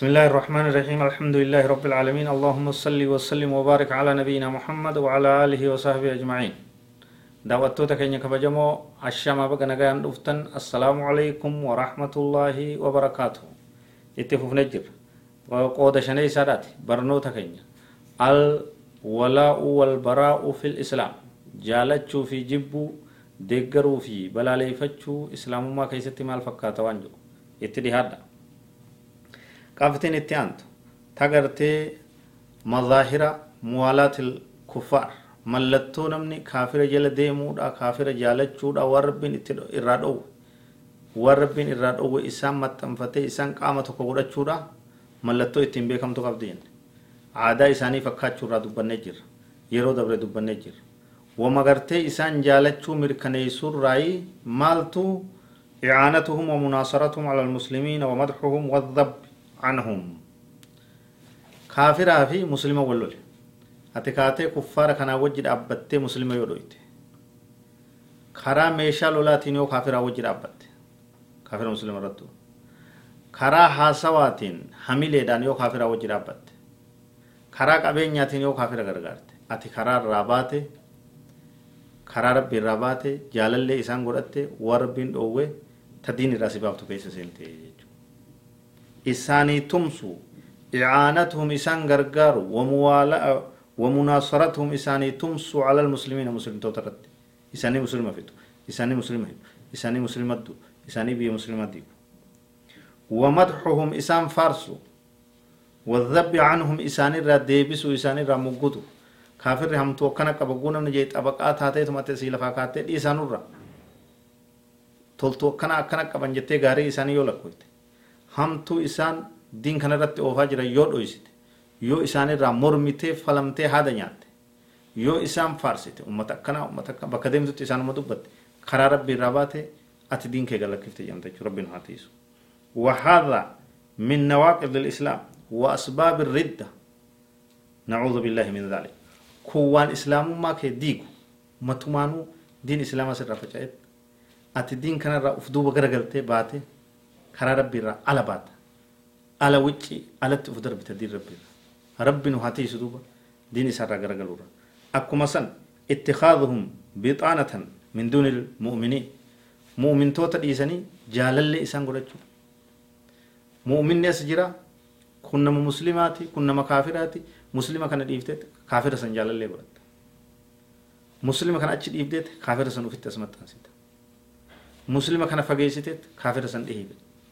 بسم الله الرحمن الرحيم الحمد لله رب العالمين اللهم صل وسلم وبارك على نبينا محمد وعلى آله وصحبه أجمعين keenya kabajamoo ashamaa baga nagaan dhuftan assalaamu calaykum warahmatullaahi wabarakaatu itti fufne jirra qooda shanee isaadhaati barnoota keenya al walaa'u wal baraa'u fil islaam jaalachuu fi jibbuu deeggaruu fi balaaleeffachuu islaamummaa keessatti maal fakkaata waan jedhu itti aantu tagartee mazaahira muwaalaatil kuffaar mallattoo namni kaafira jala deemuudha kaafira jaalachuudha waan rabbiin itti irraa dhoowwe waan rabbiin irraa dhoowwe isaan maxxanfatee isaan qaama tokko godhachuudha mallattoo ittiin beekamtu qabdi jenne aadaa isaanii fakkaachuurraa dubbannee jirra yeroo dabre dubbannee jirra wama gartee isaan jaalachuu mirkaneessuurraayi maaltu إعانتهم ومناصرتهم على المسلمين ومدحهم anhum kaafiraa fi muslima wal lole ati kaatee kuffaara kanaa wajji dhaabbattee muslima yoo dhoyte karaa meeshaa lolaatiin yoo kaafiraa wajji dhaabbatte kaafira muslima irrattu karaa haasawaatiin hamileedhaan yoo kaafiraa wajji dhaabbatte karaa qabeenyaatiin yoo kaafira gargaarte ati karaa irraa baate karaa rabbii irraa baate jaalallee isaan godhatte warra rabbiin dhoowwe ta diin irraa si baaftu keessa seente jechuudha. Isaanii tumsu icaanatuhum isaan gargaaru wamuwaalaa ومناصرتهم إساني تمسو على المسلمين مسلم توترت. إساني مسلمة فيتو إساني مسلمة فيتو إساني مسلمة دو إساني بي مسلمة ديو ومدحهم إسان فارسو والذب عنهم إساني را ديبسو إساني را مقودو. كافر هم توكنا قبقونا من جيت أبقات هاتي ثم تسيل فاكاتي إسانو را. qaban jettee gaarii isaanii yoo lakkoofte hamtuu isaan diin kanarratti oofaa jiran yoo dhoysite yoo isaanirraa mormitee falamtee haada nyaatte yoo isaan faarsite ummata akkana ummata akkana bakka deemtutti isaanuma dubbatte karaa rabbii irraa baate ati diin kee galakkifte jedhamta jechuudha rabbiin haa tiisu وهذا من نواقض الإسلام وأسباب الردة نعوذ بالله من ذلك كوان إسلام ما كديكو متمانو دين إسلام سر فجأت أتي دين كان را أفدو بغرغلتي باتي كرا ربي را على بات على وجهي على تفدر بتدير ربي ربنا هاتي سدوبا دين سارة غرغلورا أكما سن اتخاذهم بطانة من دون المؤمنين. مؤمن توتا ديساني جالل إسان قرأتشو. مؤمن ناس جرا كنا مسلماتي كنا كافراتي. مسلمة كان ديفتت كافر سن جالل قرأت. مسلمة كان أتش ديفتت كافر سن وفت اسمت تنسيت مسلمة كان فقيستت كافر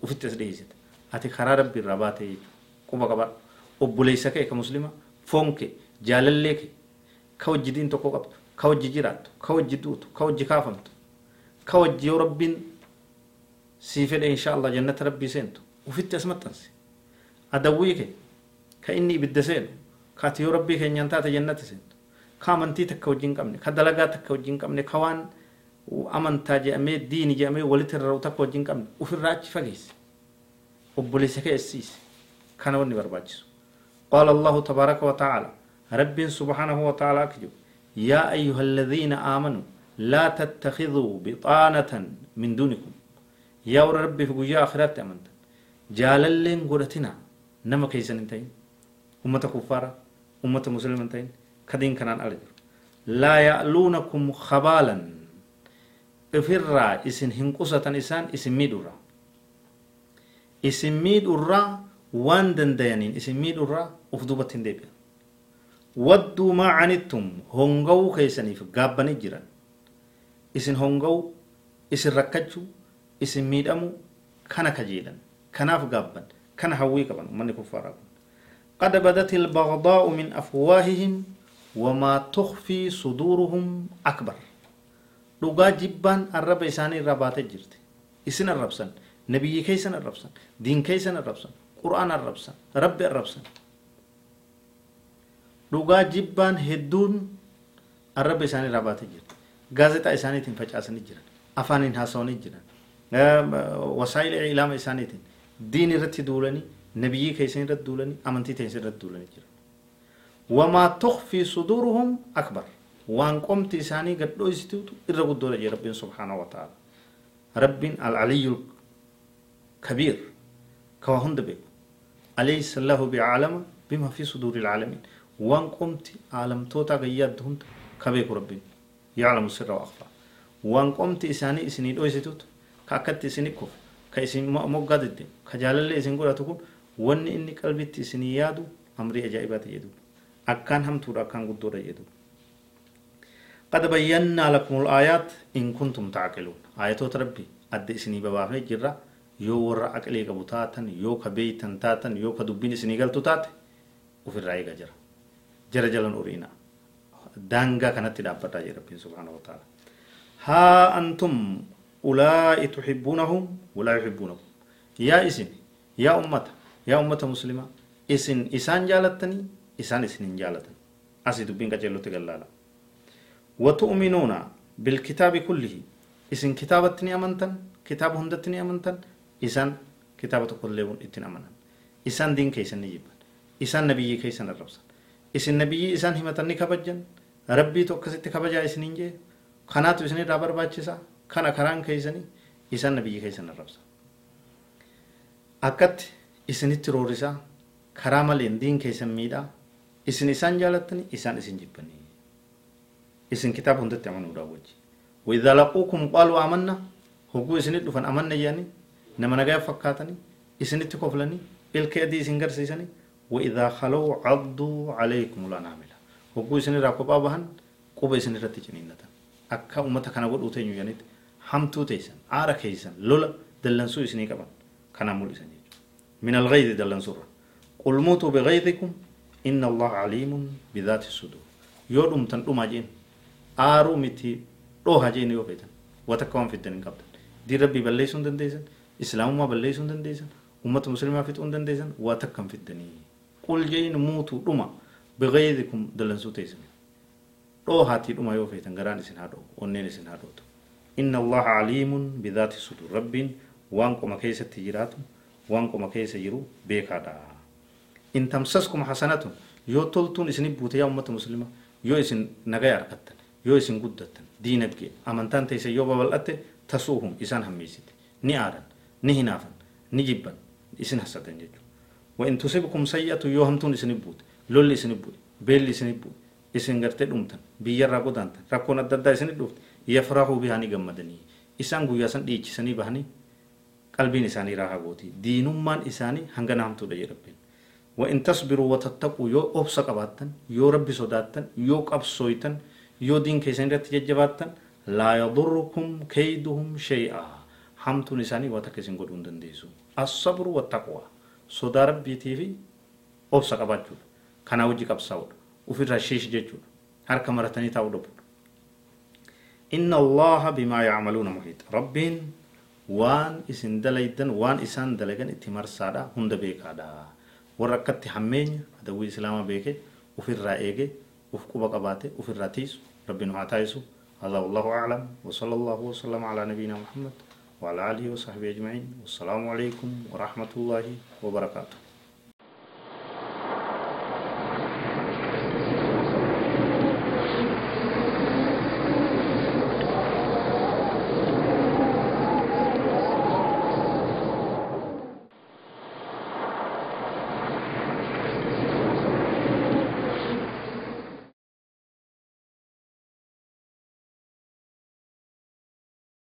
سن ديهبت وفت اسديهست أتي خرار ربي رباتي قبا قبا obboleessa kee ka muslima foon kee jaalallee kee ka wajji diin tokko qabdu ka wajji jiraattu ka wajji duutu ka wajji kaafamtu ka wajji yoo rabbiin sii fedhe insha allah jannata rabbii seentu ufitti as maxxansi adawwii kee ka inni ibidda seenu ka ati yoo rabbii keenyaan taate jannata seentu ka amantii takka wajjin qabne ka dalagaa takka wajjin qabne ka waan amantaa jedhamee diini jedhamee walitti rarra'u takka wajjin qabne ofirraa achi fageesse obboleessa kee essiise kana wanni barbaachisu قال الله تبارك وتعالى رب سبحانه وتعالى كجو يا أيها الذين آمنوا لا تتخذوا بطانة من دونكم. يا ربي في قجاء آخرات أمنت جاللين قرتنا نما كيسن انتين. أمة كفارة أمة مسلمة انتين. كدين كنان ألجر لا يألونكم خبالا افرا اسن هنقصة إسان اسن ميدورا اسن ميدورا waan dandayaniin isin miidhurraa uf duubatti hin deebi'an wadduu maa canittum hongawuu keessaniif gaabbanii jiran isin hongawuu isin rakkachuu isin miidhamuu kana kajeelan kanaaf gaabban kana hawwii qaban ummanni kuffaaraa kun قد بدت البغضاء من أفواههم وما تخفي صدورهم أكبر dhugaa jibbaan arraba isaanii irraa baatee jirti isin arrabsan nabiyyi keeysan arrabsan diin keeysan arrabsan qur'aan arrabsan rabbi arrabsan dhugaa jibbaan hedduun arraba isaanii irraa baatee jira gaazexaa isaaniitiin facaasanii jiran afaaniin haasawanii jiran wasaa'ila ilaama isaaniitiin diin irratti duulanii nabiyyii keessan irratti duulanii amantii teessan irratti duulanii jiran wamaa tukfii suduuruhum akbar waan qomti isaanii gad dho'isiitutu irra guddoodha jee rabbiin subhaana wataala. Rabbiin al-aliyyul kabiir ka waa hunda beeku. Alaysa lahu bi'aalama bima fi suduuril caalamiin waan qomti aalamtoota gayyaaddu hunda ka beeku rabbiin yaclamu sirra wa. Waan qomti isaanii isinii dho'isiitutu ka akkatti isinii kufu ka isin moggaa didde ka jaalallee isin godhatu kun wanni inni qalbitti isinii yaadu amrii ajaa'ibaati jedhu akkaan hamtuudha akkaan guddoodha jedhu. قد بينا لكم الآيات إن كنتم تعقلون. آيات ربي أدي سني بابا جرا يو ور عقلي كبوتاتن يو كبيتن تاتن يو كدوبين سني قلت تات وفي رأي جرا جرا جلن أورينا. دانغا كانت دابتا ربي سبحانه وتعالى. ها أنتم ولا تحبونهم ولا يحبونكم. يا إسن يا أمت يا أمت مسلمة إسن إسان جالتني إسان إسن جالتني. أسي دوبين كجلو تقلالا وتؤمنون بالكتاب كله اسم كتابتني أمنتن كتاب هندتني أمنتن isaan kitaaba tokkollee ittiin amanan isaan diin keessan ni jibban isaan nabiyyii keessan arrabsan isin nabiyyii isaan himatan ni kabajjan rabbiitu akkasitti kabajaa isiniin jee kanaatu isinirraa barbaachisaa kana karaan keessanii isaan nabiyyii keessan arrabsan akkatti isinitti roorisaa karaa maleen diin keessan miidhaa isin isaan jaalattani isaan isin kitaaba hundatti amanuudhaa wajji وإذا لقوكم قالوا آمنا هو إسنيد فان أمنا يعني nama nagaa fakkaatanii isinitti koflanii ilkee adii isin garsiisanii وإذا خلوا عضوا عليكم الأنامل وقوا إسن را كوبا بهن قوبا إسن رتي جنينة أكا أمتا كان قد أوتين يانيت حمتو تيسن عارا كيسن لولا دلنسو إسني كمان كان مول إسن من الغيظ دلنسو قل موتوا بغيظكم إن الله عليم بذات الصدور يوم تن دوما جين آرو متي روها جين يو بيتن وتكون في الدين قبل دي ربي بليسون دنديسن islaamummaa balleessuu hin dandeessan ummata muslimaa fixuu hin dandeessan waa takkan fiddanii qul jein muutuu dhuma biqeedikum dalansuu teessan dhoo haatii dhuma yoo feetan garaan isin haa dhoo onneen isin haa dhootu inna allaha aliimun bidaati sudur rabbiin waan qoma keessatti jiraatu waan qoma keessa jiru beekaadha in tamsaskum hasanatun yoo toltuun isinii buute yaa ummata muslimaa yoo isin nagaya argattan yoo isin guddattan diinagdee amantaan teessa yoo babal'atte tasuuhum isaan hammeessite ni aadan ni hinaafan ni jibban isin hassatan jechuudha وإن تصبكم سيئة يوهم تون إسن بود لول إسن بود بيل إسن بود إسن غرتي دمتن بيار راكو دانتن. راكو نددا إسن دوفت يفرحوا بهاني غمدني. إسان غويا سن ديچ سني بهاني قلبين إساني راها غوتي. دينمان إساني هنگا نام تو دي ربين وإن تصبروا وتتقوا يو أبسا قباتن يو ربي صداتن. يو قبسويتن يو دين كيسن رت ججباتن لا يضركم كيدهم شيئا hamtuun isaanii waa takka isin godhuu hin dandeessu as-sabru wattaqwa sodaa rabbiitii fi obsa qabaachuudha kanaa hojii qabsaa'uudha ofirraa shiish jechuudha harka maratanii taa'uu dhabuudha inna allaha bimaa yacmaluuna muhiit rabbiin waan isin dalaydan waan isaan dalagan itti marsaadha hunda beekaadha warra akkatti hammeenya adawwii islaamaa beeke ofirraa eege uf ofirraa tiisu rabbiin haa taayisu هذا والله أعلم وصلى الله وسلم على نبينا محمد وعلى آله وصحبه أجمعين والسلام عليكم ورحمة الله وبركاته